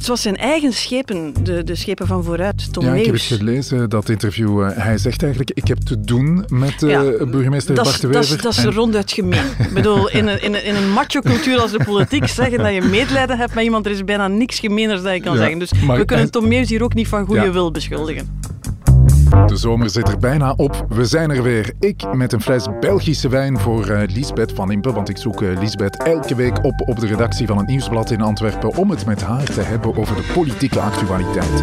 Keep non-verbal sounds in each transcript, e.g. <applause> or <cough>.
Het was zijn eigen schepen, de, de schepen van vooruit, Tom Ja, ik heb het gelezen, dat interview. Eh, hij zegt eigenlijk, ik heb te doen met eh, Ja, burgemeester dat, Bart de dat, is- Wever. dat is En- ronduit gemeen. Ik bedoel, in een, in een, in een macho-cultuur als de politiek zeggen dat je medelijden hebt met iemand, er is bijna niks gemeeners dat je kan Ja, zeggen. Dus we kunnen Tom Meus hier ook niet van goede wil beschuldigen. De zomer zit er bijna op. We zijn er weer. Ik met een fles Belgische wijn voor eh Liesbeth van Impe. Want ik zoek eh, Liesbeth elke week op op de redactie van het Nieuwsblad in Antwerpen. om het met haar te hebben over de politieke actualiteit.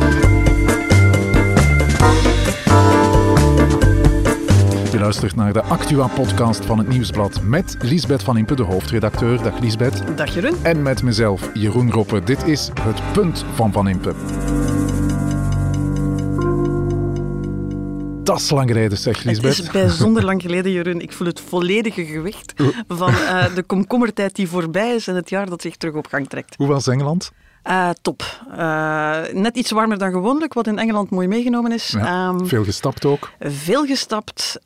Je luistert naar de Actua-podcast van het Nieuwsblad. met Liesbeth van Impe, de hoofdredacteur. Dag Liesbeth. Dag Jeroen. En met mezelf, Jeroen Roppe. Dit is het punt van Van Impe. Dat is lang geleden, zeg Het Liesbeth. is bijzonder lang geleden, Jeroen. Ik voel het volledige gewicht van eh, de komkommertijd die voorbij is en het jaar dat zich terug op gang trekt. Hoe was Engeland? Eh, top. Eh, net iets warmer dan gewoonlijk, wat in Engeland mooi meegenomen is. Ja, Ehm, veel gestapt ook. Veel gestapt,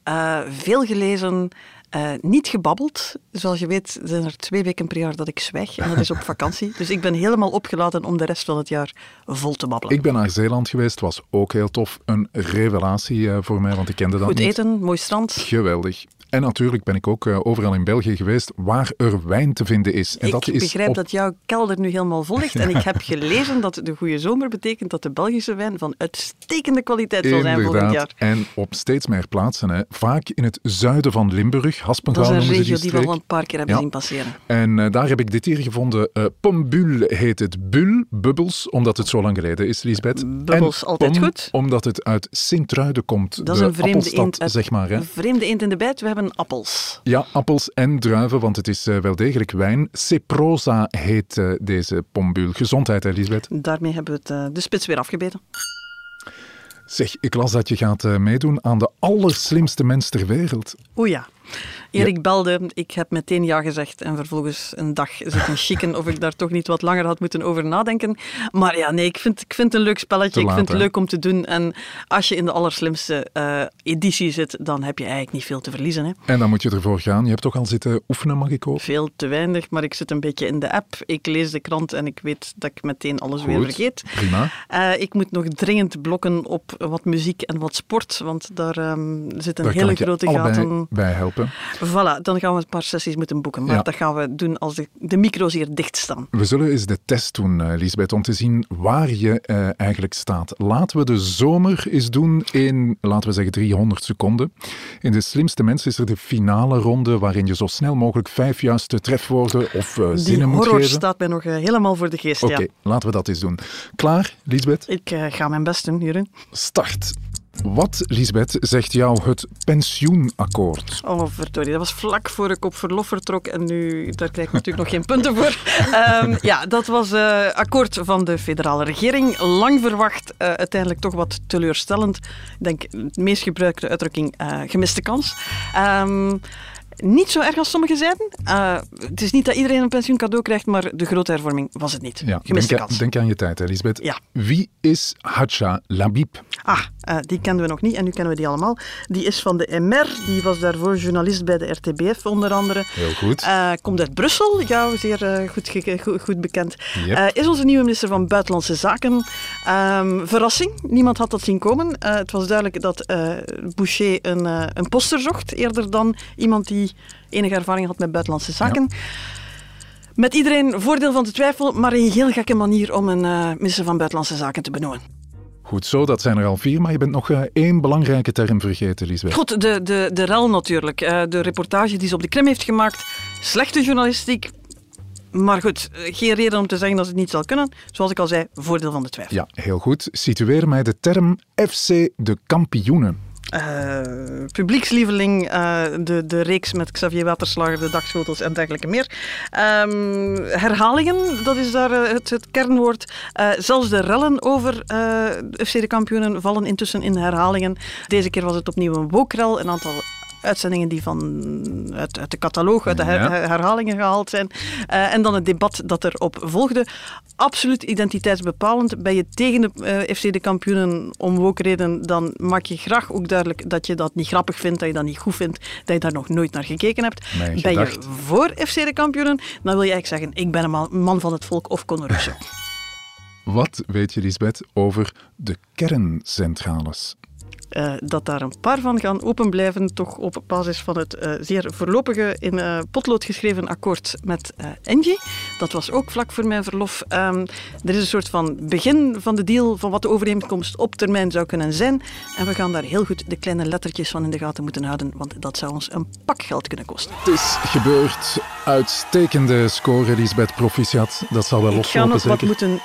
veel gelezen, eh, niet gebabbeld. Zoals je weet zijn er twee weken per jaar dat ik zwijg en dat is op vakantie. <laughs> Dus ik ben helemaal opgeladen om de rest van het jaar vol te babbelen. Ik ben naar Zeeland geweest, was ook heel tof. Een revelatie eh, voor mij, want ik kende dat Goed niet. eten, mooi strand. Geweldig. En natuurlijk ben ik ook eh, overal in België geweest waar er wijn te vinden is. En ik dat is begrijp op- dat jouw kelder nu helemaal vol ligt. En ik heb gelezen dat de goede zomer betekent dat de Belgische wijn van uitstekende kwaliteit zal zijn volgend jaar. En op steeds meer plaatsen. Hè. Vaak in het zuiden van Limburg. Dat Haspengaal is een regio die we al een paar keer hebben Ja. zien passeren. En eh, daar heb ik dit hier gevonden. Eh Pombul heet het. Bul, bubbels, omdat het zo lang geleden is, Lisbeth. Bubbels, En altijd pom, goed. Omdat het uit Sint-Truiden komt. Dat is de een vreemde eend, zeg maar. Hè. een vreemde eend in de bijt. We hebben appels. Ja, appels en druiven, want het is eh, wel degelijk wijn. Ceprosa heet eh, deze pombul. Gezondheid, hè, Lisbeth. Daarmee hebben we het, eh, de spits weer afgebeten. Zeg, ik las dat je gaat eh, meedoen aan de allerslimste mens ter wereld. Ja. Erik belde, ik heb meteen ja gezegd en vervolgens een dag zitten chicken of ik daar toch niet wat langer had moeten over nadenken. Maar ja, nee, ik vind, ik vind het een leuk spelletje, ik vind het hè? leuk om te doen. En als je in de allerslimste eh, editie zit, dan heb je eigenlijk niet veel te verliezen. Hè. En dan moet je ervoor gaan. Je hebt toch al zitten oefenen, mag ik hopen? Veel te weinig, maar ik zit een beetje in de app. Ik lees de krant en ik weet dat ik meteen alles weer vergeet. Prima. Eh, ik moet nog dringend blokken op wat muziek en wat sport, want daar ehm, Daar kan hele grote gaten. bij helpen. Voilà, dan gaan we een paar sessies moeten boeken. Maar Ja. dat gaan we doen als de, de micro's hier dicht staan. We zullen eens de test doen, eh, Lisbeth, om te zien waar je eh, eigenlijk staat. Laten we de zomer eens doen in, laten we zeggen, 300 seconden. In de slimste mensen is er de finale ronde, waarin je zo snel mogelijk vijf juiste trefwoorden of eh, Die zinnen moet horror geven. staat mij nog helemaal voor de geest. Oké, Ja. laten we dat eens doen. Klaar, Lisbeth? Ik ga mijn best doen, Jeroen. Start. Wat, Lisbeth, zegt jou het pensioenakkoord? Oh, verdorie. Dat was vlak voor ik op verlof vertrok. En nu, daar krijg ik natuurlijk nog geen punten voor. <laughs> Ehm, ja, dat was eh akkoord van de federale regering. Lang verwacht, eh, uiteindelijk toch wat teleurstellend. Ik denk, de meest gebruikte uitdrukking, eh, gemiste kans. Ehm, niet zo erg als sommigen zeiden. Eh, het is niet dat iedereen een pensioencadeau krijgt, maar de grote hervorming was het niet. Ja, Gemiste denk, kans. denk aan je tijd, hè, Lisbeth. Ja. Wie is Hadja Labib? Ah, eh, die kenden we nog niet en nu kennen we die allemaal. Die is van de MR, die was daarvoor journalist bij de RTBF onder andere. Heel goed. Eh, komt uit Brussel, jou zeer goed, goed, goed bekend. Yep. Is onze nieuwe minister van Buitenlandse Zaken. Ehm, verrassing, niemand had dat zien komen. Het was duidelijk dat Boucher een, een poster zocht, eerder dan iemand die enige ervaring had met buitenlandse zaken. Met iedereen voordeel van de twijfel, maar een heel gekke manier om een eh, minister van Buitenlandse Zaken te benoemen. Goed zo, dat zijn er al vier, maar je bent nog eh, één belangrijke term vergeten, Lisbeth. Goed, de, de, de rel natuurlijk. Eh, de reportage die ze op de Krim heeft gemaakt. Slechte journalistiek. Maar goed, geen reden om te zeggen dat ze het niet zal kunnen. Zoals ik al zei, voordeel van de twijfel. Ja, heel goed. Situeer mij de term FC de kampioenen. Eh, publiekslieveling, eh, de, de reeks met Xavier Waterslager, de dagschotels en dergelijke meer. Ehm, herhalingen, dat is daar eh, het, kernwoord. Zelfs de rellen over FC de kampioenen vallen intussen in herhalingen. Deze keer was het opnieuw een wokrel, een aantal uitzendingen die van, uit, uit de catalogus, uit de her- herhalingen gehaald zijn. Eh, en dan het debat dat erop volgde. Absoluut identiteitsbepalend. Ben je tegen de eh, FC de kampioenen om wokreden, dan maak je graag ook duidelijk dat je dat niet grappig vindt, dat je dat niet goed vindt, dat je daar nog nooit naar gekeken hebt. Ben je voor FC de kampioenen, dan wil je eigenlijk zeggen, ik ben een man, van het volk of Conor. Wat weet je, Lisbeth, over de kerncentrales? Uh, dat daar een paar van gaan open blijven, toch op basis van het uh, zeer voorlopige in uh, potlood geschreven akkoord met Engie. Dat was ook vlak voor mijn verlof. Um, er is een soort van begin van de deal van wat de overeenkomst op termijn zou kunnen zijn. En we gaan daar heel goed de kleine lettertjes van in de gaten moeten houden, want dat zou ons een pak geld kunnen kosten. Het is gebeurd. Uitstekende score, Lisbeth Proficiat. Dat zal wel loslopen, Ik ga nog wat moeten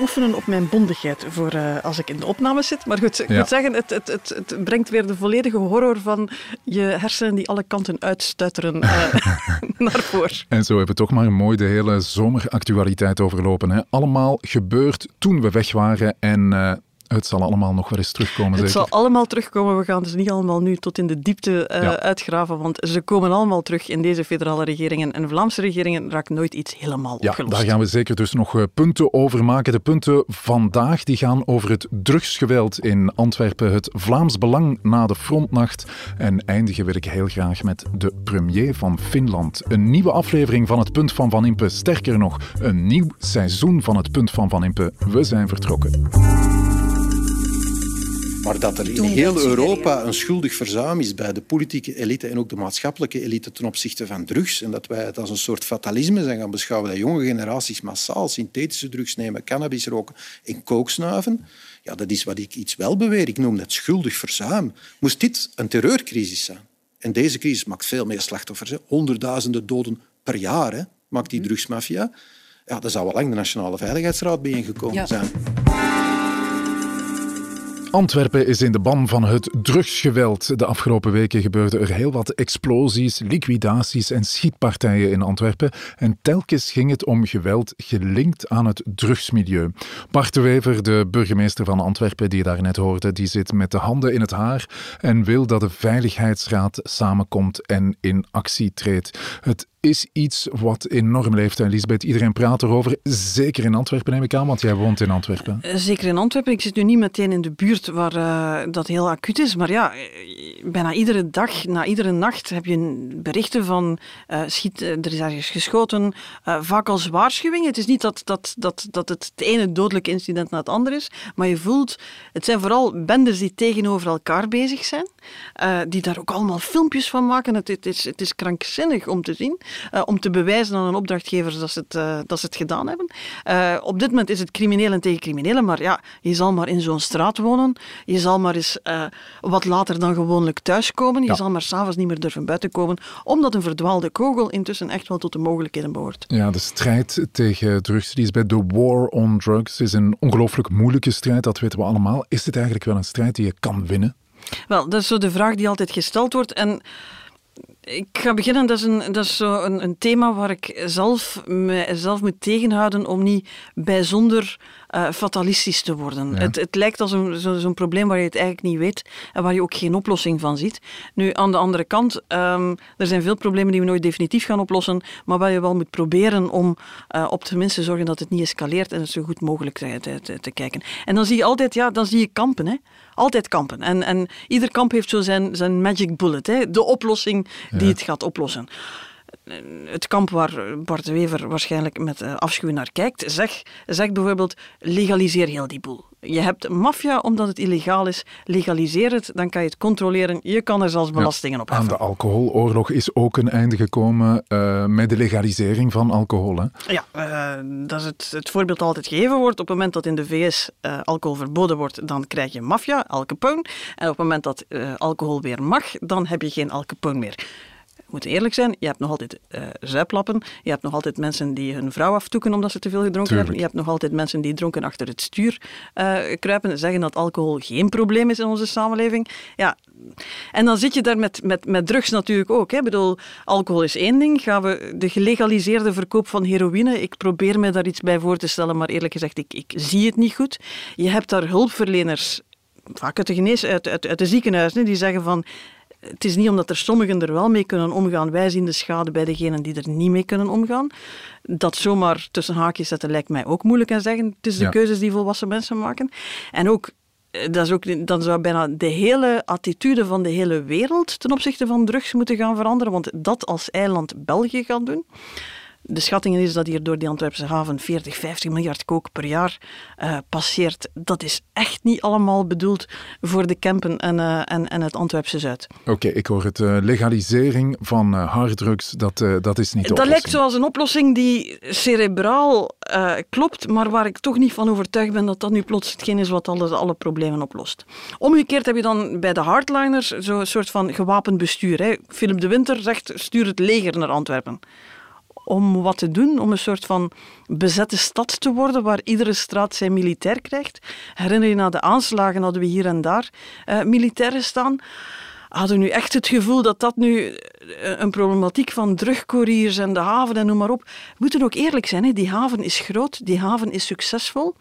oefenen op mijn bondigheid voor als ik in de opname zit. Maar goed, ik ja. moet zeggen, het, het, het het brengt weer de volledige horror van je hersenen die alle kanten uitstuiteren uh, <laughs> naar voren. En zo hebben we toch maar mooi de hele zomeractualiteit overlopen. Hè? Allemaal gebeurd toen we weg waren en... Uh, het zal allemaal nog wel eens terugkomen. Het zal allemaal terugkomen. We gaan dus niet allemaal nu tot in de diepte uh, uitgraven, want ze komen allemaal terug in deze federale regeringen. En Vlaamse regeringen raakt nooit iets helemaal ja, opgelost. Daar gaan we zeker dus nog eh, punten over maken. De punten vandaag die gaan over het drugsgeweld in Antwerpen, het Vlaams Belang na de frontnacht. En eindigen wil ik heel graag met de premier van Finland. Een nieuwe aflevering van het Punt van Van Impe. Sterker nog, een nieuw seizoen van het Punt van Van Impe. We zijn vertrokken. Maar dat er in heel Europa een schuldig verzuim is bij de politieke elite en ook de maatschappelijke elite ten opzichte van drugs. En dat wij het als een soort fatalisme zijn gaan beschouwen dat jonge generaties massaal synthetische drugs nemen, cannabis roken en kooksnuiven. Ja, dat is wat ik iets wel beweer. Ik noem dat schuldig verzuim. Moest dit een terreurcrisis zijn? En deze crisis maakt veel meer slachtoffers. Hè. Honderdduizenden doden per jaar hè, maakt die mhm. drugsmafia. Ja, daar zou wel lang de Nationale Veiligheidsraad bijeengekomen ja. zijn. Antwerpen is in de ban van het drugsgeweld. De afgelopen weken gebeurden er heel wat explosies, liquidaties en schietpartijen in Antwerpen. En telkens ging het om geweld gelinkt aan het drugsmilieu. Bart de Wever, de burgemeester van Antwerpen, die je daarnet hoorde, die zit met de handen in het haar en wil dat de Veiligheidsraad samenkomt en in actie treedt. Het is iets wat enorm leeft. En Lisbeth, iedereen praat erover. Zeker in Antwerpen neem ik aan, want jij woont in Antwerpen. Eh, zeker in Antwerpen. Ik zit nu niet meteen in de buurt waar uh, dat heel acuut is. Maar ja, eh, bijna iedere dag, na iedere nacht heb je berichten van schiet, er is ergens geschoten. Vaak als waarschuwing. Het is niet dat, dat, dat, dat het, het ene dodelijke incident na het andere is. Maar je voelt, het zijn vooral bendes die tegenover elkaar bezig zijn. die daar ook allemaal filmpjes van maken. Het, is, het is krankzinnig om te zien. Uh, om te bewijzen aan een opdrachtgever dat ze het, uh, dat ze het gedaan hebben. Uh, op dit moment is het criminelen tegen criminelen, maar ja, je zal maar in zo'n straat wonen. Je zal maar eens wat later dan gewoonlijk thuiskomen. Je ja. zal maar s'avonds niet meer durven buiten komen, omdat een verdwaalde kogel intussen echt wel tot de mogelijkheden behoort. Ja, de strijd tegen drugs, die is bij de war on drugs, is een ongelooflijk moeilijke strijd, dat weten we allemaal. Is het eigenlijk wel een strijd die je kan winnen? Wel, dat is zo de vraag die altijd gesteld wordt. En ik ga beginnen. Dat is, een, dat is zo een, een thema waar ik zelf mezelf moet tegenhouden om niet bijzonder uh, fatalistisch te worden. Het, het, lijkt als zo'n zo, probleem waar je het eigenlijk niet weet en waar je ook geen oplossing van ziet. Nu, aan de andere kant, um, er zijn veel problemen die we nooit definitief gaan oplossen, maar waar je wel moet proberen om uh, op tenminste te zorgen dat het niet escaleert en het zo goed mogelijk te, te, te, kijken. En dan zie je altijd, ja, dan zie je kampen. Hè. Altijd kampen. En, en ieder kamp heeft zo zijn, zijn magic bullet, hè? de oplossing die het gaat oplossen het kamp waar Bart de Wever waarschijnlijk met eh, afschuw naar kijkt, zeg, zegt bijvoorbeeld legaliseer heel die boel. Je hebt maffia omdat het illegaal is, legaliseer het, dan kan je het controleren, je kan er zelfs belastingen op heffen. Aan de alcoholoorlog is ook een einde gekomen uh, met de legalisering van alcohol. Hè? Ja, uh, dat is het, het voorbeeld dat altijd gegeven wordt. Op het moment dat in de VS alcohol verboden wordt, dan krijg je maffia, Al Capone. En op het moment dat alcohol weer mag, dan heb je geen Al Capone meer moeten eerlijk zijn, je hebt nog altijd uh, zuiplappen. Je hebt nog altijd mensen die hun vrouw aftoeken omdat ze te veel gedronken hebben. Je hebt nog altijd mensen die dronken achter het stuur uh, kruipen. Zeggen dat alcohol geen probleem is in onze samenleving. Ja, en dan zit je daar met, met, met drugs natuurlijk ook. Hè. Ik bedoel, alcohol is één ding. Gaan we de gelegaliseerde verkoop van heroïne, ik probeer me daar iets bij voor te stellen, maar eerlijk gezegd, ik, ik zie het niet goed. Je hebt daar hulpverleners vaak uit de, genees, uit, uit, uit de ziekenhuizen, die zeggen van het is niet omdat er sommigen er wel mee kunnen omgaan. Wij zien de schade bij degenen die er niet mee kunnen omgaan. Dat zomaar tussen haakjes zetten lijkt mij ook moeilijk aan zeggen. Het is de keuzes die volwassen mensen maken. En ook eh, dat is ook, dan zou bijna de hele attitude van de hele wereld ten opzichte van drugs moeten gaan veranderen. Want dat als eiland België gaat doen, De schatting is dat hier door die Antwerpse haven 40, 50 miljard kook per jaar uh, passeert. Dat is echt niet allemaal bedoeld voor de Kempen en, uh, en, en het Antwerpse Zuid. Oké, ik hoor het. Uh, legalisering van harddrugs, dat, dat is niet de Dat lijkt zoals een oplossing die cerebraal klopt, maar waar ik toch niet van overtuigd ben dat dat nu plots hetgeen is wat alle, alle problemen oplost. Omgekeerd heb je dan bij de hardliners zo'n soort van gewapend bestuur. Hè. Philip de Winter zegt, stuur het leger naar Antwerpen om wat te doen, om een soort van bezette stad te worden waar iedere straat zijn militair krijgt. Herinner je na de aanslagen hadden we hier en daar uh, militairen staan hadden nu echt het gevoel dat dat nu eh, een problematiek van drugcouriers en de haven en noem maar op. We moeten ook eerlijk zijn, hè? die haven is groot, die haven is succesvol.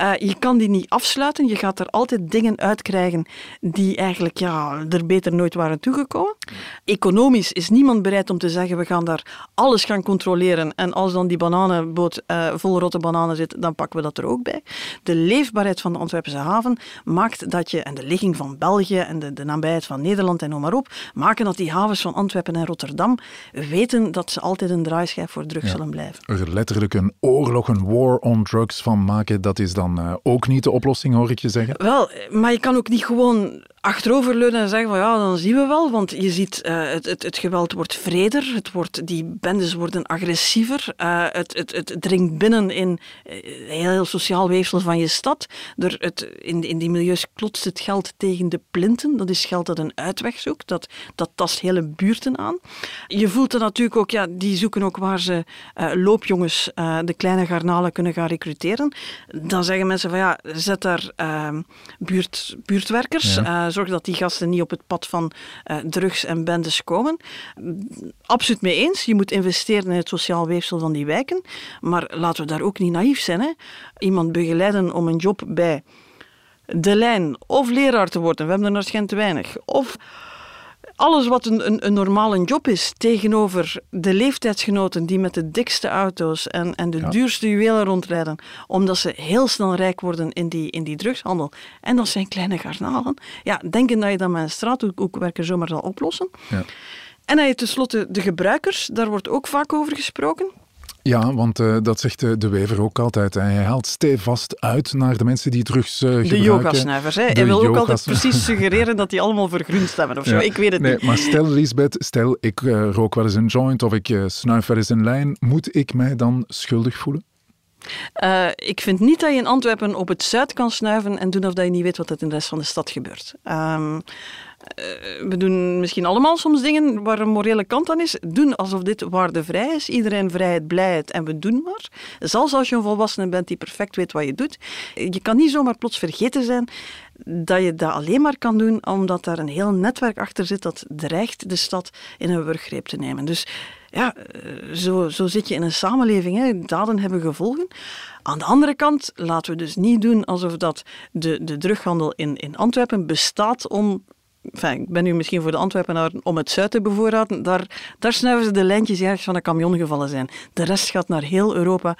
Uh, je kan die niet afsluiten, je gaat er altijd dingen uitkrijgen die eigenlijk ja, er beter nooit waren toegekomen. Economisch is niemand bereid om te zeggen, we gaan daar alles gaan controleren en als dan die bananenboot uh, vol rotte bananen zit, dan pakken we dat er ook bij. De leefbaarheid van de Antwerpse haven maakt dat je, en de ligging van België en de, de nabijheid van Nederland, en noem maar op, maken dat die havens van Antwerpen en Rotterdam weten dat ze altijd een draaischijf voor drugs zullen blijven. Er letterlijk een oorlog, een war on drugs van maken, dat is dan uh, ook niet de oplossing, hoor ik je zeggen? Wel, maar je kan ook niet gewoon achteroverleunen en zeggen van ja, dan zien we wel, want je ziet uh, het, het, het, geweld wordt vreder, het wordt, die bendes worden agressiever, uh, het, het, het dringt binnen in heel, heel sociaal weefsel van je stad. Er, het, in, in die milieus klotst het geld tegen de plinten, dat is geld dat een uitweg zoekt, dat, dat tast hele buurten aan. Je voelt er natuurlijk ook, ja, die zoeken ook waar ze uh, loopjongens, de kleine garnalen kunnen gaan recruteren. Dan zeggen mensen van ja, zet daar buurt, buurtwerkers, ja zorg dat die gasten niet op het pad van drugs en bendes komen. Absoluut mee eens. Je moet investeren in het sociaal weefsel van die wijken. Maar laten we daar ook niet naïef zijn. Hè? Iemand begeleiden om een job bij de lijn of leraar te worden. We hebben er naar te weinig. Of alles wat een, een, een normale job is tegenover de leeftijdsgenoten die met de dikste auto's en, en de duurste juwelen rondrijden, omdat ze heel snel rijk worden in die, in die drugshandel. En dat zijn kleine garnalen. Ja, denken dat je dat met een straathoekwerker zomaar zal oplossen. Ja. En dan je tenslotte de gebruikers, daar wordt ook vaak over gesproken. Ja, want uh, dat zegt uh, de Wever ook altijd. Hij haalt stevast uit naar de mensen die drugs uh, gebruiken. De yogasnuivers. Hè? Hij wil ook altijd precies <laughs> suggereren dat die allemaal voor groen stemmen of zo. Ja. Ik weet het nee, niet. Maar stel, Lisbeth, stel ik rook wel eens een joint of ik snuif wel eens een lijn. Moet ik mij dan schuldig voelen? Uh, ik vind niet dat je in Antwerpen op het zuid kan snuiven en doen of dat je niet weet wat er in de rest van de stad gebeurt. Um, we doen misschien allemaal soms dingen waar een morele kant aan is. Doen alsof dit waardevrij is. Iedereen vrijheid, blijheid en we doen maar. Zelfs als je een volwassene bent die perfect weet wat je doet. Je kan niet zomaar plots vergeten zijn dat je dat alleen maar kan doen omdat daar een heel netwerk achter zit dat dreigt de stad in een wurggreep te nemen. Dus ja, eh, zo, zo zit je in een samenleving. Hè. Daden hebben gevolgen. Aan de andere kant laten we dus niet doen alsof dat de, de drughandel in, in Antwerpen bestaat om Ik ben nu misschien voor de Antwerpenaar om het Zuid te bevoorraden. Daar, daar snuiven ze de lijntjes ergens van een camion gevallen zijn. De rest gaat naar heel Europa.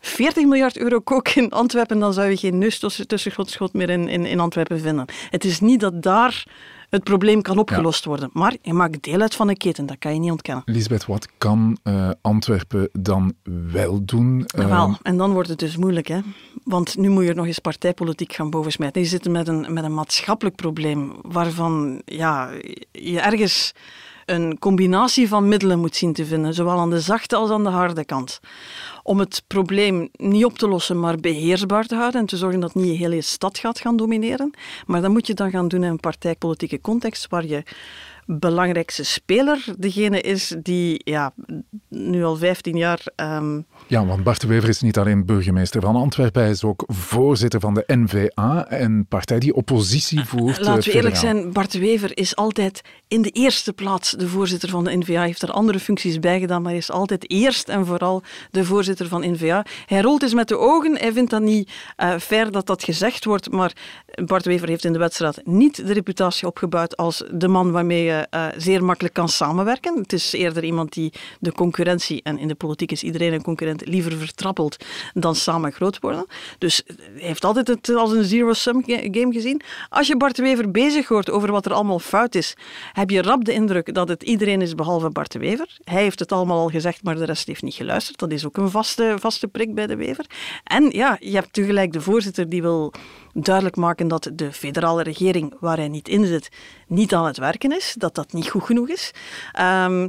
40 miljard euro kook in Antwerpen, dan zou je geen neus tussen meer in, in, in Antwerpen vinden. Het is niet dat daar het probleem kan opgelost worden. Maar je maakt deel uit van een keten, dat kan je niet ontkennen. Lisbeth, wat kan uh, Antwerpen dan wel doen? Uh... Wel, en dan wordt het dus moeilijk, hè? Want nu moet je er nog eens partijpolitiek gaan bovensmijten. Je zit met een, met een maatschappelijk probleem waarvan ja, je ergens een combinatie van middelen moet zien te vinden, zowel aan de zachte als aan de harde kant. Om het probleem niet op te lossen, maar beheersbaar te houden en te zorgen dat niet je hele stad gaat gaan domineren. Maar dat moet je dan gaan doen in een partijpolitieke context waar je belangrijkste speler degene is die ja, nu al 15 jaar. Um... Ja, want Bart de Wever is niet alleen burgemeester van Antwerpen, hij is ook voorzitter van de NVA, een partij die oppositie voert. Laten we eerlijk zijn, Bart de Wever is altijd in de eerste plaats de voorzitter van de NVA. Hij heeft er andere functies bij gedaan, maar hij is altijd eerst en vooral de voorzitter van NVA. Hij rolt eens met de ogen, hij vindt dat niet uh, fair dat dat gezegd wordt, maar Bart de Wever heeft in de wedstrijd niet de reputatie opgebouwd als de man waarmee je uh, zeer makkelijk kan samenwerken. Het is eerder iemand die de concurrentie, en in de politiek is iedereen een concurrent, liever vertrappelt dan samen groot worden. Dus hij heeft altijd het als een zero-sum game gezien. Als je Bart Wever bezig hoort over wat er allemaal fout is, heb je rap de indruk dat het iedereen is behalve Bart Wever. Hij heeft het allemaal al gezegd, maar de rest heeft niet geluisterd. Dat is ook een vaste, vaste prik bij de Wever. En ja, je hebt tegelijk de voorzitter die wil duidelijk maken dat de federale regering, waar hij niet in zit, niet aan het werken is, dat dat niet goed genoeg is. Um,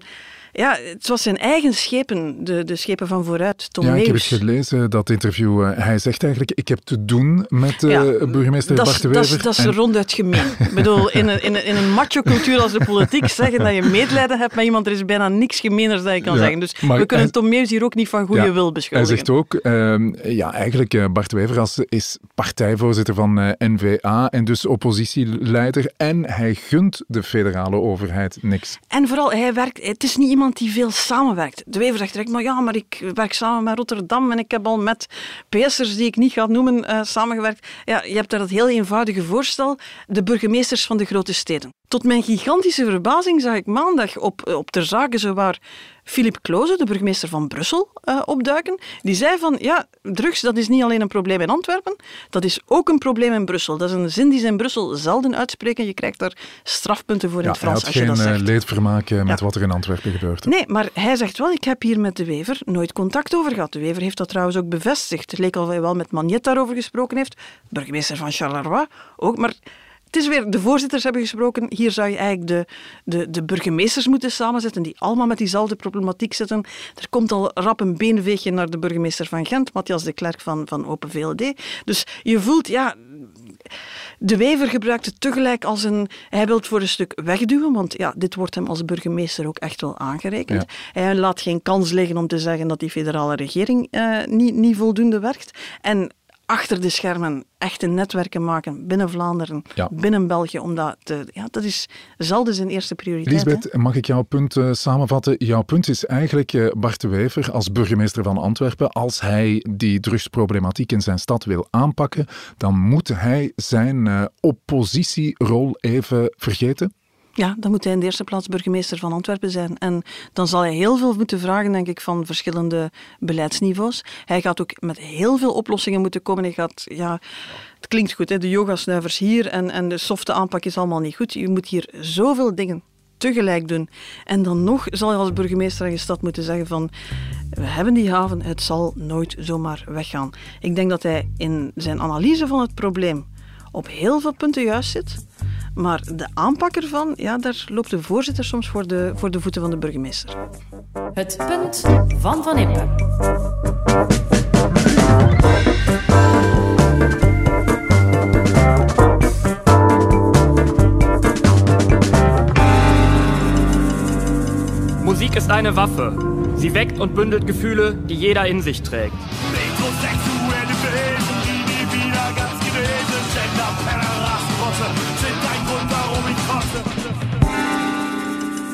ja, het was zijn eigen schepen, de, de schepen van vooruit. Tom ja, ik heb het gelezen, dat interview. Uh, hij zegt eigenlijk, ik heb te doen met uh, ja, burgemeester Bart de Wever. Dat is en... ronduit gemeen. ik bedoel, in een, in een, in een macho-cultuur als de politiek <laughs> zeggen dat je medelijden hebt met iemand, er is bijna niks gemeeners dat je kan ja, zeggen. Dus we kunnen hij, Tom Meus hier ook niet van goede ja, wil beschuldigen. Hij zegt ook, uh, ja, eigenlijk uh, Bart Wever als, is partijvoorzitter van N-VA en dus oppositieleider en hij gunt de federale overheid niks. En vooral, hij werkt, het is niet iemand die veel samenwerkt. De Wever zegt direct, maar ja, maar ik werk samen met Rotterdam en ik heb al met PS'ers die ik niet ga noemen uh, samengewerkt. Ja, je hebt daar dat heel eenvoudige voorstel, de burgemeesters van de grote steden. Tot mijn gigantische verbazing zag ik maandag op, op ter zake zowaar Philip Kloze, de burgemeester van Brussel, uh, opduiken. Die zei van, ja, drugs dat is niet alleen een probleem in Antwerpen, dat is ook een probleem in Brussel. Dat is een zin die ze in Brussel zelden uitspreken. Je krijgt daar strafpunten voor in het Frans als je dat zegt. geen leedvermaken met ja. wat er in Antwerpen gebeurt. Nee, maar hij zegt wel, ik heb hier met de Wever nooit contact over gehad. De Wever heeft dat trouwens ook bevestigd. Het leek al hij wel met Magnet daarover gesproken heeft. Burgemeester van Charleroi ook, maar... Het is weer, de voorzitters hebben gesproken. Hier zou je eigenlijk de, de, de burgemeesters moeten samenzetten, die allemaal met diezelfde problematiek zitten. Er komt al rap een beenveegje naar de burgemeester van Gent, Matthias de Klerk van, van Open VLD. Dus je voelt, ja, de Wever gebruikt het tegelijk als een... Hij wil het voor een stuk wegduwen, want ja, dit wordt hem als burgemeester ook echt wel aangerekend. Ja. Hij laat geen kans liggen om te zeggen dat die federale regering uh, niet, niet voldoende werkt. En achter de schermen echte netwerken maken binnen Vlaanderen, ja. binnen België, omdat te, ja, dat is zelden zijn eerste prioriteit. Lisbeth, hè? mag ik jouw punt uh, samenvatten? Jouw punt is eigenlijk uh, Bart de Wever als burgemeester van Antwerpen, als hij die drugsproblematiek in zijn stad wil aanpakken, dan moet hij zijn uh, oppositierol even vergeten? Ja, dan moet hij in de eerste plaats burgemeester van Antwerpen zijn. En dan zal hij heel veel moeten vragen, denk ik, van verschillende beleidsniveaus. Hij gaat ook met heel veel oplossingen moeten komen. Hij gaat, ja, het klinkt goed, hè, de yogasnuivers hier en, en de softe aanpak is allemaal niet goed. Je moet hier zoveel dingen tegelijk doen. En dan nog zal je als burgemeester aan je stad moeten zeggen van we hebben die haven, het zal nooit zomaar weggaan. Ik denk dat hij in zijn analyse van het probleem op heel veel punten juist zit. Maar de aanpak ervan, ja, daar loopt de voorzitter soms voor de, voor de voeten van de burgemeester. Het punt van Van Impe. Musik ist eine Waffe. Sie weckt und bündelt Gefühle, die jeder in sich trägt.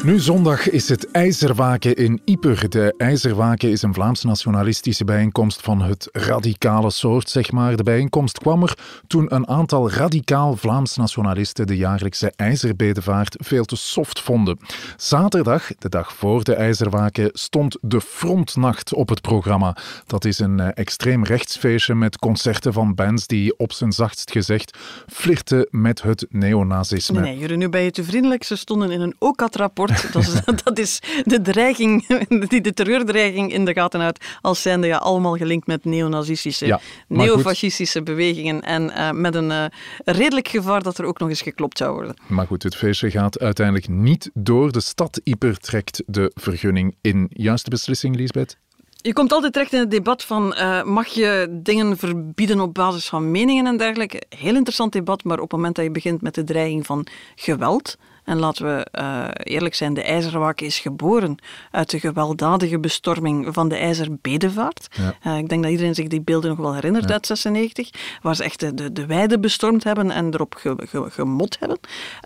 Nu zondag is het IJzerwaken in Ieper. De IJzerwaken is een Vlaams-nationalistische bijeenkomst van het radicale soort, zeg maar. De bijeenkomst kwam er toen een aantal radicaal Vlaams-nationalisten de jaarlijkse IJzerbedevaart veel te soft vonden. Zaterdag, de dag voor de IJzerwaken, stond de Frontnacht op het programma. Dat is een extreem rechtsfeestje met concerten van bands die op zijn zachtst gezegd flirten met het neonazisme. Nee, jullie nu ben je te vriendelijk. Ze stonden in een OCAT-rapport dat is, <laughs> dat is, de dreiging, die de terreurdreiging in de gaten houdt, als zijnde ja, allemaal gelinkt met neonazistische, ja, neofascistische bewegingen en uh, met een uh, redelijk gevaar dat er ook nog eens geklopt zou worden. Maar goed, het feestje gaat uiteindelijk niet door. De stad Ieper trekt de vergunning in. Juiste beslissing, Lisbeth? Je komt altijd terecht in het debat van uh, mag je dingen verbieden op basis van meningen en dergelijke. Heel interessant debat, maar op het moment dat je begint met de dreiging van geweld, en laten we uh, eerlijk zijn, de IJzerwak is geboren uit de gewelddadige bestorming van de IJzerbedevaart. Ja. Uh, ik denk dat iedereen zich die beelden nog wel herinnert ja. uit 96, waar ze echt de, de, de weide bestormd hebben en erop ge, ge, gemot hebben.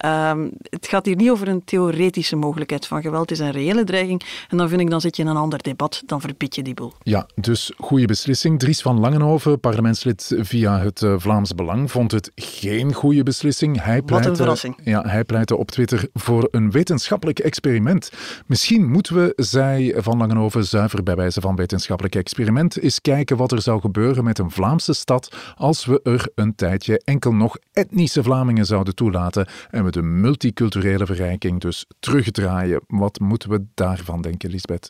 Uh, het gaat hier niet over een theoretische mogelijkheid van geweld, het is een reële dreiging. En dan vind ik, dan zit je in een ander debat, dan verbied je die boel. Ja, dus goede beslissing. Dries van Langenhoven, parlementslid via het uh, Vlaams Belang, vond het geen goede beslissing. Hij pleitte, Wat een verrassing. Ja, hij pleitte op Twitter voor een wetenschappelijk experiment. Misschien moeten we, zei Van Langenhoven, zuiver bij wijze van wetenschappelijk experiment, eens kijken wat er zou gebeuren met een Vlaamse stad als we er een tijdje enkel nog etnische Vlamingen zouden toelaten en we de multiculturele verrijking dus terugdraaien. Wat moeten we daarvan denken, Lisbeth?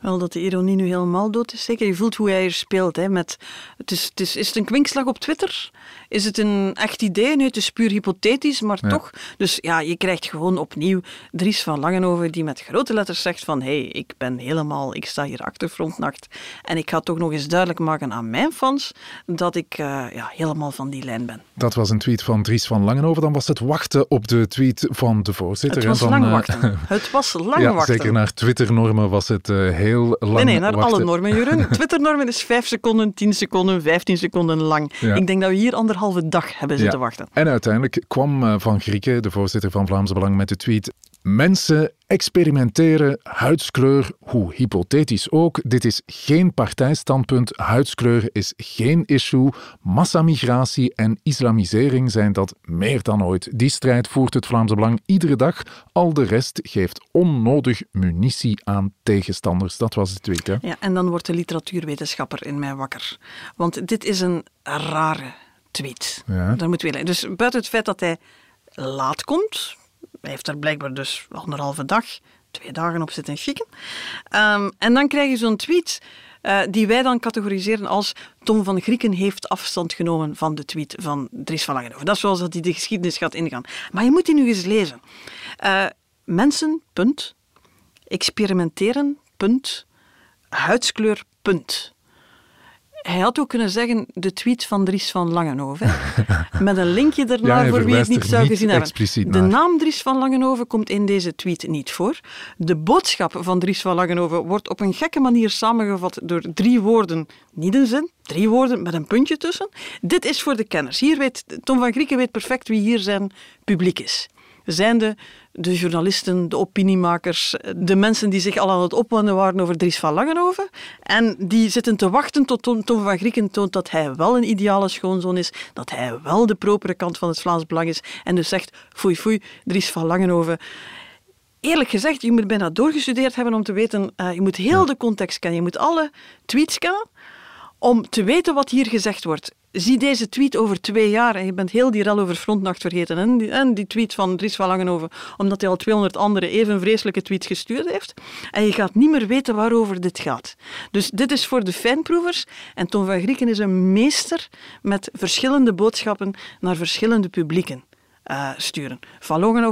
Wel, dat de ironie nu helemaal dood is, zeker. Je voelt hoe hij er speelt. Hè, met, het is, het is, is het een kwinkslag op Twitter? Is het een echt idee? Nee, het is puur hypothetisch, maar toch. Dus ja, je krijgt gewoon opnieuw Dries van Langenhoven die met grote letters zegt van hé, hey, ik ben helemaal, ik sta hier achter Frontnacht en ik ga toch nog eens duidelijk maken aan mijn fans dat ik uh, ja, helemaal van die lijn ben. Dat was een tweet van Dries van Langenhoven. Dan was het wachten op de tweet van de voorzitter. Het was van, lang wachten. het was <laughs> lang ja, wachten. Zeker naar Twitter-normen was het uh, heel lang Nee, nee, naar wachten. alle normen, Jeroen. <laughs> Twitter-normen is 5 seconden, 10 seconden, 15 seconden lang. Ja. Ik denk dat we hier anderhalve dag hebben zitten Ja. wachten. En uiteindelijk kwam uh, Van Grieken, de voorzitter van Vlaams Belang, met de tweet. Mensen experimenteren huidskleur, hoe hypothetisch ook. Dit is geen partijstandpunt. Huidskleur is geen issue. Massamigratie en islamisering zijn dat meer dan ooit. Die strijd voert het Vlaamse Belang iedere dag. Al de rest geeft onnodig munitie aan tegenstanders. Dat was de tweet, hè? Ja, en dan wordt de literatuurwetenschapper in mij wakker. Want dit is een rare tweet. Ja. Daar moeten we Dus buiten het feit dat hij laat komt, heeft er blijkbaar dus anderhalve dag, twee dagen op zitten chicken. Um, en dan krijg je zo'n tweet uh, die wij dan categoriseren als Tom van Grieken heeft afstand genomen van de tweet van Dries van Langenhoven. Dat is zoals dat hij de geschiedenis gaat ingaan. Maar je moet die nu eens lezen. Uh, mensen, punt. Experimenteren, punt. Huidskleur, punt. Hij had ook kunnen zeggen de tweet van Dries van Langenhoven. <laughs> Met een linkje ernaar ja, voor wie het niet zou niet gezien hebben. De naar. naam Dries van Langenhoven komt in deze tweet niet voor. De boodschap van Dries van Langenhoven wordt op een gekke manier samengevat door drie woorden. Niet een zin, drie woorden met een puntje tussen. Dit is voor de kenners. Hier weet, Tom van Grieken weet perfect wie hier zijn publiek is. Zijnde de journalisten, de opiniemakers, de mensen die zich al aan het opwonden waren over Dries van Langenhoven. En die zitten te wachten tot Tom, van Grieken toont dat hij wel een ideale schoonzoon is, dat hij wel de propere kant van het Vlaams Belang is. En dus zegt, foei foei, Dries van Langenhoven. Eerlijk gezegd, je moet bijna doorgestudeerd hebben om te weten, uh, je moet heel de context kennen, je moet alle tweets kennen om te weten wat hier gezegd wordt. Zie deze tweet over twee jaar en je bent heel die rel over Frontnacht vergeten. En die, tweet van Dries van Langenhoven, omdat hij al 200 andere even vreselijke tweets gestuurd heeft. En je gaat niet meer weten waarover dit gaat. Dus dit is voor de fijnproevers. En Tom van Grieken is een meester met verschillende boodschappen naar verschillende publieken. Uh, sturen.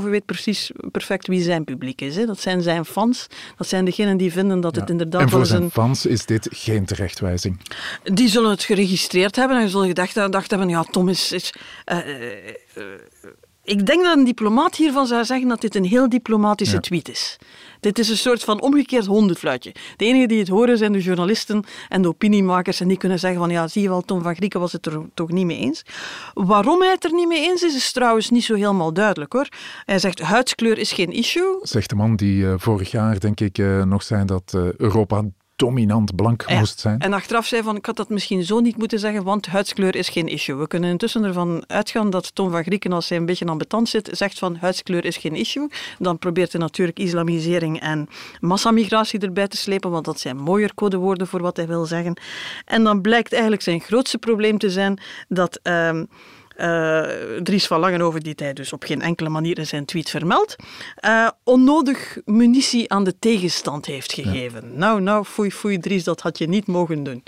Weet precies perfect wie zijn publiek is. Hè. Dat zijn zijn fans. Dat zijn degenen die vinden dat ja. het inderdaad En voor zijn een... fans is dit geen terechtwijzing. Die zullen het geregistreerd hebben en zullen gedacht, gedacht hebben, ja, Tom is... is uh, uh, ik denk dat een diplomaat hiervan zou zeggen dat dit een heel diplomatische ja. tweet is. Dit is een soort van omgekeerd hondenfluitje. De enigen die het horen zijn de journalisten en de opiniemakers en die kunnen zeggen van ja, zie je wel, Tom van Grieken was het er toch niet mee eens. Waarom hij het er niet mee eens is, is trouwens niet zo helemaal duidelijk hoor. Hij zegt huidskleur is geen issue. Zegt de man die uh, vorig jaar denk ik uh, nog zei dat uh, Europa dominant blank ja. moest zijn. En achteraf zei van, ik had dat misschien zo niet moeten zeggen, want huidskleur is geen issue. We kunnen intussen ervan uitgaan dat Tom van Grieken, als hij een beetje ambetant zit, zegt van huidskleur is geen issue. Dan probeert hij natuurlijk islamisering en massamigratie erbij te slepen, want dat zijn mooier codewoorden voor wat hij wil zeggen. En dan blijkt eigenlijk zijn grootste probleem te zijn dat... Uh, uh, Dries van Langenhoven, die hij dus op geen enkele manier in zijn tweet vermeldt, uh, onnodig munitie aan de tegenstand heeft gegeven. Ja. Nou, nou, foei, foei, Dries, dat had je niet mogen doen.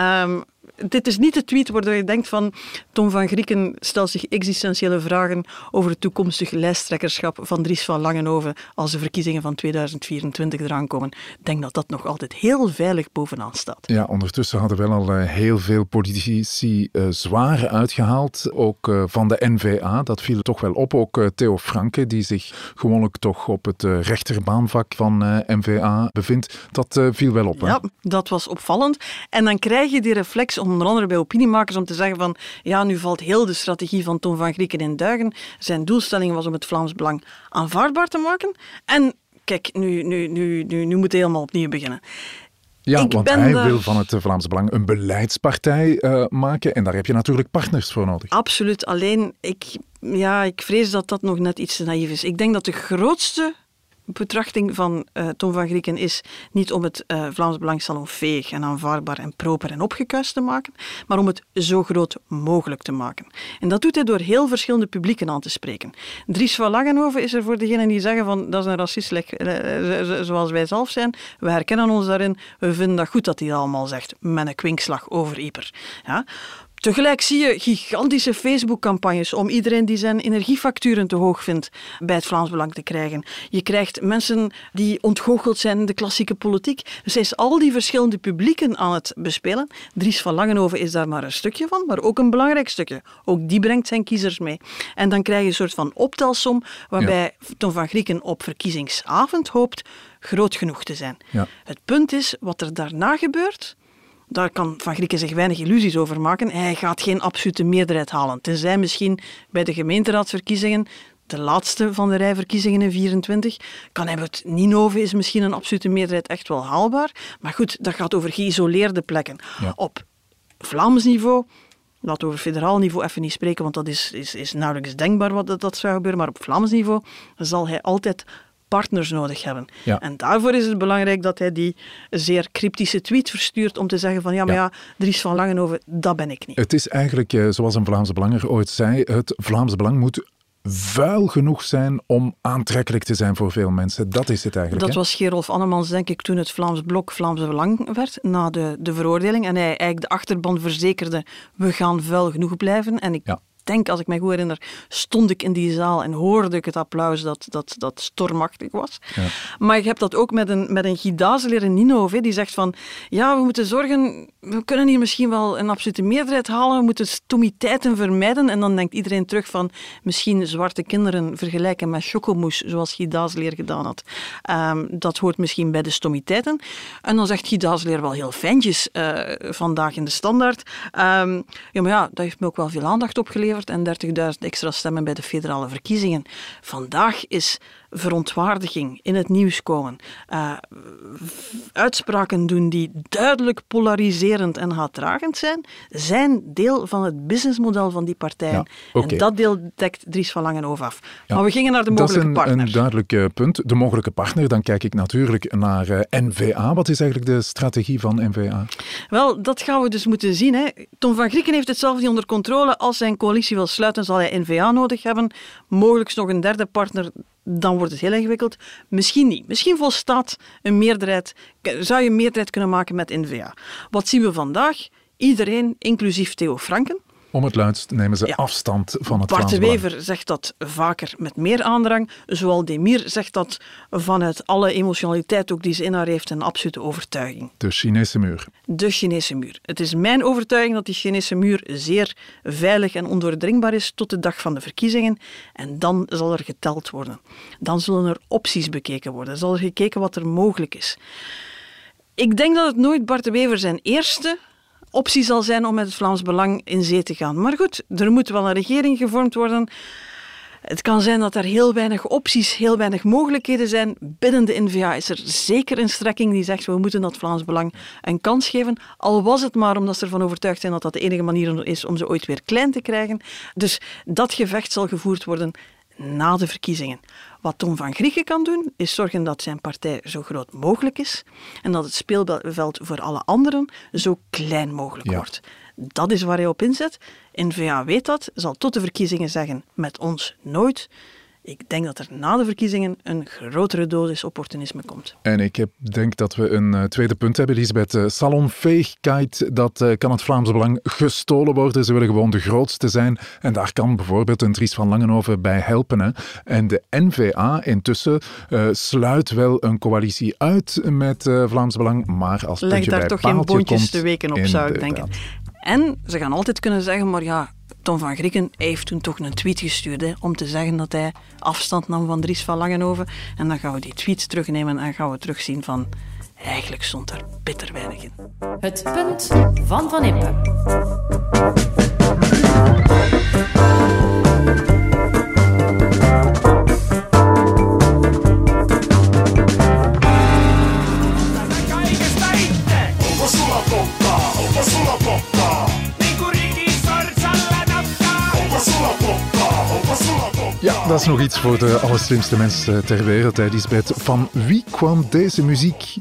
Um, dit is niet de tweet waardoor je denkt van Tom van Grieken stelt zich existentiële vragen over het toekomstig lijsttrekkerschap van Dries van Langenhoven als de verkiezingen van 2024 eraan komen. Ik denk dat dat nog altijd heel veilig bovenaan staat. Ja, ondertussen hadden wel al uh, heel veel politici uh, zwaar uitgehaald, ook uh, van de NVA. Dat viel toch wel op. Ook Theo Franke, die zich gewoonlijk toch op het rechterbaanvak van NVA bevindt, dat viel wel op. Hè? Ja, dat was opvallend. En dan krijg je die reflex onder andere bij opiniemakers om te zeggen van ja, nu valt heel de strategie van Tom van Grieken in duigen. Zijn doelstelling was om het Vlaams Belang aanvaardbaar te maken. En kijk, nu, nu, nu, nu, nu moet hij helemaal opnieuw beginnen. Ja, Ik want hij daar- wil van het Vlaams Belang een beleidspartij eh, maken en daar heb je natuurlijk partners voor nodig. Absoluut. Alleen, ik ja, ik vrees dat dat nog net iets te naïef is. Ik denk dat de grootste betrachting van uh, Tom van Grieken is niet om het uh, Vlaams Belang salonveeg en aanvaardbaar en proper en opgekuist te maken, maar om het zo groot mogelijk te maken. En dat doet hij door heel verschillende publieken aan te spreken. Dries van Langenhoven is er voor degenen die zeggen van dat is een racist zoals wij zelf zijn. We herkennen ons daarin. We vinden dat goed dat hij dat allemaal zegt met een kwinkslag over Ieper. Ja? Tegelijk zie je gigantische Facebook-campagnes om iedereen die zijn energiefacturen te hoog vindt bij het Vlaams Belang te krijgen. Je krijgt mensen die ontgoocheld zijn in de klassieke politiek. Dus hij is al die verschillende publieken aan het bespelen. Dries van Langenhoven is daar maar een stukje van, maar ook een belangrijk stukje. Ook die brengt zijn kiezers mee. En dan krijg je een soort van optelsom waarbij ja. Tom van Grieken op verkiezingsavond hoopt groot genoeg te zijn. Ja. Het punt is, wat er daarna gebeurt daar kan Van Grieken zich weinig illusies over maken. Hij gaat geen absolute meerderheid halen. Tenzij misschien bij de gemeenteraadsverkiezingen, de laatste van de rijverkiezingen in 24, kan hij het Ninove is misschien een absolute meerderheid echt wel haalbaar. Maar goed, dat gaat over geïsoleerde plekken. Ja. Op Vlaams niveau laten we over federaal niveau even niet spreken, want dat is, is, is nauwelijks denkbaar wat dat, dat zou gebeuren. Maar op Vlaams niveau zal hij altijd partners nodig hebben. Ja. En daarvoor is het belangrijk dat hij die zeer cryptische tweet verstuurt om te zeggen van ja, maar ja, Ja. Dries van Langenhoven, dat ben ik niet. Het is eigenlijk, eh, zoals een Vlaamse Belanger ooit zei, het Vlaamse Belang moet vuil genoeg zijn om aantrekkelijk te zijn voor veel mensen. Dat is het eigenlijk. Dat hè? was Gerolf Annemans, denk ik, toen het Vlaams Blok Vlaamse Belang werd, na de, de veroordeling. En hij eigenlijk de achterban verzekerde, we gaan vuil genoeg blijven. En ik Ja. Denk, als ik me goed herinner, stond ik in die zaal en hoorde ik het applaus dat, dat, dat stormachtig was. Ja. Maar ik heb dat ook met een, met een in Ninove, die zegt van, ja, we moeten zorgen, we kunnen hier misschien wel een absolute meerderheid halen, we moeten stomiteiten vermijden. En dan denkt iedereen terug van, misschien zwarte kinderen vergelijken met chocomousse, zoals Gidazeleer gedaan had. Ehm, dat hoort misschien bij de stomiteiten. En dan zegt Gidazeleer wel heel fijntjes eh, vandaag in de standaard. Ehm, ja, maar ja, dat heeft me ook wel veel aandacht opgeleverd en 30.000 extra stemmen bij de federale verkiezingen. Vandaag is verontwaardiging in het nieuws komen. Eh, uitspraken doen die duidelijk polariserend en haatdragend zijn, zijn deel van het businessmodel van die partijen. Ja. En dat deel dekt Dries van Langenhoven af. Ja. Maar we gingen naar de Dat is mogelijke een, partner. een duidelijk eh, punt. De mogelijke partner, dan kijk ik natuurlijk naar eh, NVA. Wat is eigenlijk de strategie van NVA? Wel, dat gaan we dus moeten zien. Hè. Tom van Grieken heeft het zelf niet onder controle. Als zijn coalitie wil sluiten, zal hij NVA nodig hebben. Mogelijk nog een derde partner. Dan wordt het heel ingewikkeld. Misschien niet. Misschien volstaat een meerderheid. Zou je een meerderheid kunnen maken met NVA? Wat zien we vandaag? Iedereen, inclusief Theo Franken. Om het luidst nemen ze Ja. afstand van het Bart de. Wever zegt dat vaker met meer aandrang. Zoal Demir zegt dat vanuit alle emotionaliteit ook die ze in haar heeft een absolute overtuiging. De Chinese muur. de Chinese muur. Het is mijn overtuiging dat die Chinese muur zeer veilig en ondoordringbaar is tot de dag van de verkiezingen. En dan zal er geteld worden. Dan zullen er opties bekeken worden. Zal er gekeken wat er mogelijk is. Ik denk dat het nooit Bart de Wever zijn eerste optie zal zijn om met het Vlaams Belang in zee te gaan. Maar goed, er moet wel een regering gevormd worden. Het kan zijn dat er heel weinig opties, heel weinig mogelijkheden zijn. Binnen de NVA is er zeker een strekking die zegt we moeten dat Vlaams Belang een kans geven. Al was het maar omdat ze ervan overtuigd zijn dat dat de enige manier is om ze ooit weer klein te krijgen. Dus dat gevecht zal gevoerd worden na de verkiezingen. Wat Tom van Grieken kan doen, is zorgen dat zijn partij zo groot mogelijk is en dat het speelveld voor alle anderen zo klein mogelijk Ja. wordt. Dat is waar hij op inzet. N-VA weet dat, zal tot de verkiezingen zeggen, met ons nooit. Ik denk dat er na de verkiezingen een grotere dosis opportunisme komt. En ik heb, denk dat we een eh, tweede punt hebben, Elisabeth. Uh, salonveegheid, dat eh, kan het Vlaams Belang gestolen worden. Ze willen gewoon de grootste zijn. En daar kan bijvoorbeeld een Dries van Langenhoven bij helpen. Hè. En de NVA intussen sluit wel een coalitie uit met Vlaams Belang. Maar als Leg puntje daar bij toch geen boontjes komt, te weken op, zou ik denken. En ze gaan altijd kunnen zeggen, maar ja, Tom van Grieken heeft toen toch een tweet gestuurd hè, om te zeggen dat hij afstand nam van Dries van Langenhoven. En dan gaan we die tweet terugnemen en gaan we terugzien van... Eigenlijk stond er bitter weinig in. Het punt van Van Impe. Dat is nog iets voor de allerslimste mensen ter wereld, hè, Lisbeth. Van wie kwam deze muziek?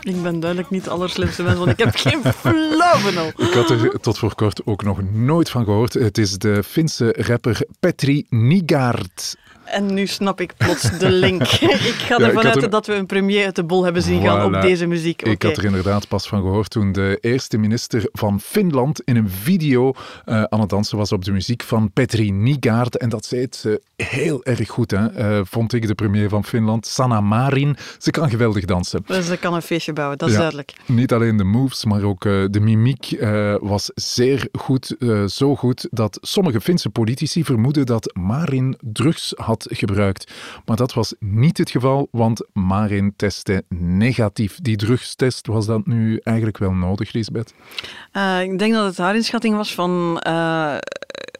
Ik ben duidelijk niet de allerslimste mens, want ik heb geen <laughs> flauw. Ik had er tot voor kort ook nog nooit van gehoord. Het is de Finse rapper Petri Nigaard. En nu snap ik plots de link. <laughs> ik ga Ja, ik ervan uit er- dat we een premier uit de bol hebben zien gaan op deze muziek. Ik Oké. had er inderdaad pas van gehoord toen de eerste minister van Finland in een video eh, aan het dansen was op de muziek van Petri Nigaard. En dat zei ze heel erg goed, hè? eh, vond ik, de premier van Finland, Sanna Marin. Ze kan geweldig dansen. Dus ze kan een feestje bouwen, dat is Ja. duidelijk. Niet alleen de moves, maar ook eh, de mimiek eh, was zeer goed. eh, zo goed dat sommige Finse politici vermoeden dat Marin drugs had gebruikt. Maar dat was niet het geval, want Marin testte negatief. Die drugstest, was dat nu eigenlijk wel nodig, Lisbeth? Eh, ik denk dat het haar inschatting was van...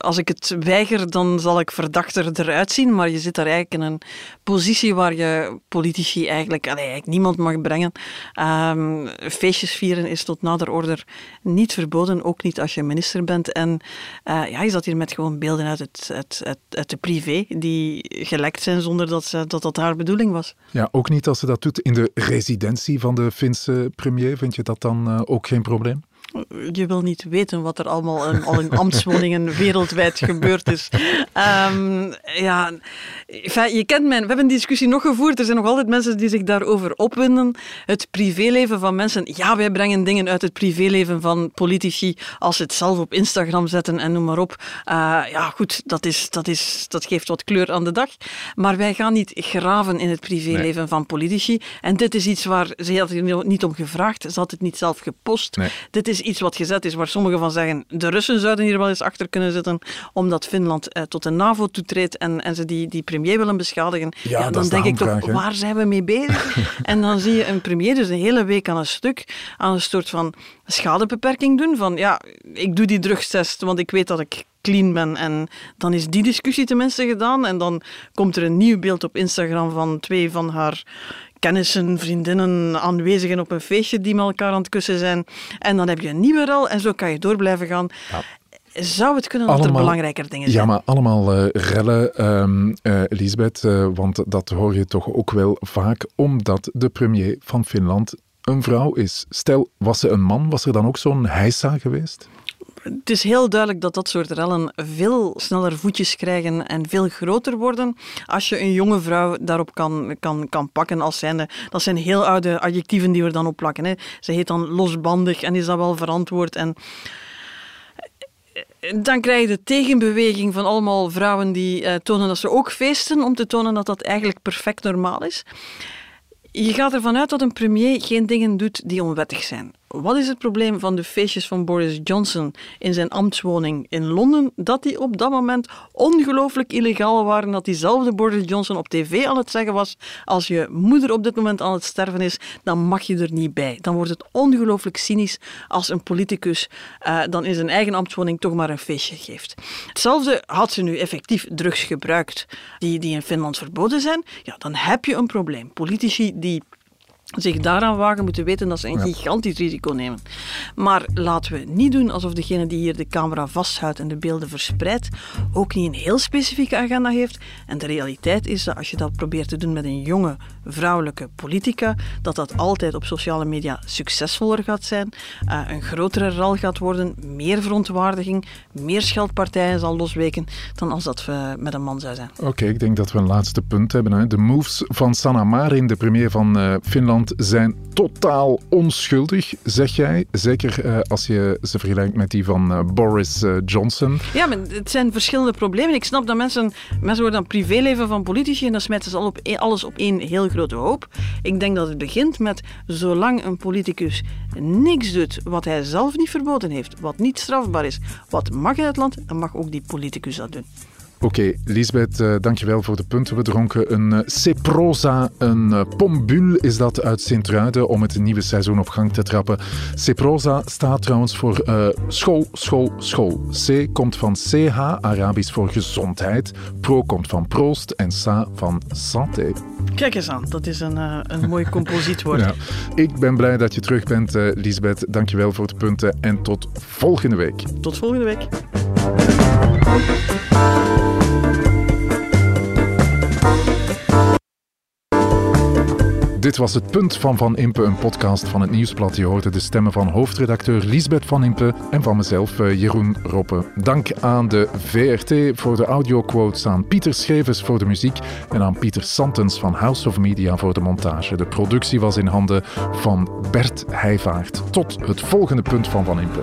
als ik het weiger, dan zal ik verdachter eruit zien. Maar je zit daar eigenlijk in een positie waar je politici eigenlijk, allee, eigenlijk niemand mag brengen. Ehm, feestjes vieren is tot nader order niet verboden, ook niet als je minister bent. En eh, ja, je zat hier met gewoon beelden uit, het, het, uit de privé die gelekt zijn zonder dat, ze, dat dat haar bedoeling was. Ja, ook niet als ze dat doet in de residentie van de Finse premier. Vind je dat dan eh, ook geen probleem? Je wil niet weten wat er allemaal in, al in ambtswoningen <laughs> wereldwijd gebeurd is. Ehm, ja, enfin, je kent mijn... We hebben een discussie nog gevoerd. Er zijn nog altijd mensen die zich daarover opwinden. Het privéleven van mensen. Ja, wij brengen dingen uit het privéleven van politici als ze het zelf op Instagram zetten en noem maar op. Eh, ja, goed, dat, is, dat, is, dat geeft wat kleur aan de dag. Maar wij gaan niet graven in het privéleven van politici. En dit is iets waar... Ze had niet om gevraagd. Ze had het niet zelf gepost. Nee. Dit is iets wat gezet is waar sommigen van zeggen de Russen zouden hier wel eens achter kunnen zitten omdat Finland eh, tot de NAVO toetreedt en, en ze die, die premier willen beschadigen. Ja, dan de denk ik toch, waar zijn we mee bezig? <laughs> en dan zie je een premier dus een hele week aan een stuk aan een soort van schadebeperking doen van ja, ik doe die drugstest, want ik weet dat ik clean ben. En dan is die discussie tenminste gedaan. En dan komt er een nieuw beeld op Instagram van twee van haar kennissen, vriendinnen, aanwezigen op een feestje die met elkaar aan het kussen zijn. En dan heb je een nieuwe rel en zo kan je door blijven gaan. Zou het kunnen dat er Allemaal- belangrijker dingen zijn? Ja, maar allemaal eh, rellen, Lisbeth, eh, want dat hoor je toch ook wel vaak, omdat de premier van Finland een vrouw is. Stel, was ze een man, was er dan ook zo'n heisa geweest? Het is heel duidelijk dat dat soort rellen veel sneller voetjes krijgen en veel groter worden als je een jonge vrouw daarop kan, kan, kan pakken als zijnde. Dat zijn heel oude adjectieven die we dan op plakken. Hè. Ze heet dan losbandig en is dat wel verantwoord. En dan krijg je de tegenbeweging van allemaal vrouwen die eh, tonen dat ze ook feesten, om te tonen dat dat eigenlijk perfect normaal is. Je gaat ervan uit dat een premier geen dingen doet die onwettig zijn. Wat is het probleem van de feestjes van Boris Johnson in zijn ambtswoning in Londen? Dat die op dat moment ongelooflijk illegaal waren. Dat diezelfde Boris Johnson op tv aan het zeggen was: als je moeder op dit moment aan het sterven is, dan mag je er niet bij. Dan wordt het ongelooflijk cynisch als een politicus eh, dan in zijn eigen ambtswoning toch maar een feestje geeft. Hetzelfde had ze nu effectief drugs gebruikt die, die in Finland verboden zijn. Ja, dan heb je een probleem. Politici die zich daaraan wagen, moeten weten dat ze een gigantisch risico nemen. Maar laten we niet doen alsof degene die hier de camera vasthoudt en de beelden verspreidt, ook niet een heel specifieke agenda heeft. En de realiteit is dat als je dat probeert te doen met een jonge vrouwelijke politica, dat dat altijd op sociale media succesvoller gaat zijn, eh, een grotere rel gaat worden, meer verontwaardiging, meer scheldpartijen zal losweken dan als dat we met een man zou zijn. Oké, ik denk dat we een laatste punt hebben. Hè. De moves van Sanna Marin, de premier van eh, Zijn totaal onschuldig, zeg jij. Zeker eh, als je ze vergelijkt met die van eh, Boris eh, Johnson. Ja, maar het zijn verschillende problemen. Ik snap dat mensen, mensen worden dan privéleven van politici en dan smijten ze al op, één- alles op één heel grote hoop. Ik denk dat het begint met zolang een politicus niks doet wat hij zelf niet verboden heeft, wat niet strafbaar is, wat mag in het land, dan mag ook die politicus dat doen. Oké, Lisbeth, eh, dankjewel voor de punten. We dronken een uh, Ceprosa, een uh, Pombul is dat uit Sint-Truiden, om het nieuwe seizoen op gang te trappen. Ceprosa staat trouwens voor eh, school, school, school. C komt van CH, Arabisch voor gezondheid. Pro komt van proost en Sa van santé. Kijk eens aan, dat is een, eh, een mooi composietwoord. <laughs> Ja. Ik ben blij dat je terug bent, eh, Lisbeth. Dankjewel voor de punten en tot volgende week. Tot volgende week. Dit was het punt van Van Impe, een podcast van het Nieuwsblad. Je hoorde de stemmen van hoofdredacteur Lisbeth Van Impe en van mezelf, eh, Jeroen Roppe. Dank aan de VRT voor de audioquotes, aan Pieter Schevers voor de muziek en aan Pieter Santens van House of Media voor de montage. De productie was in handen van Bert Heijvaart. Tot het volgende punt van Van Impe.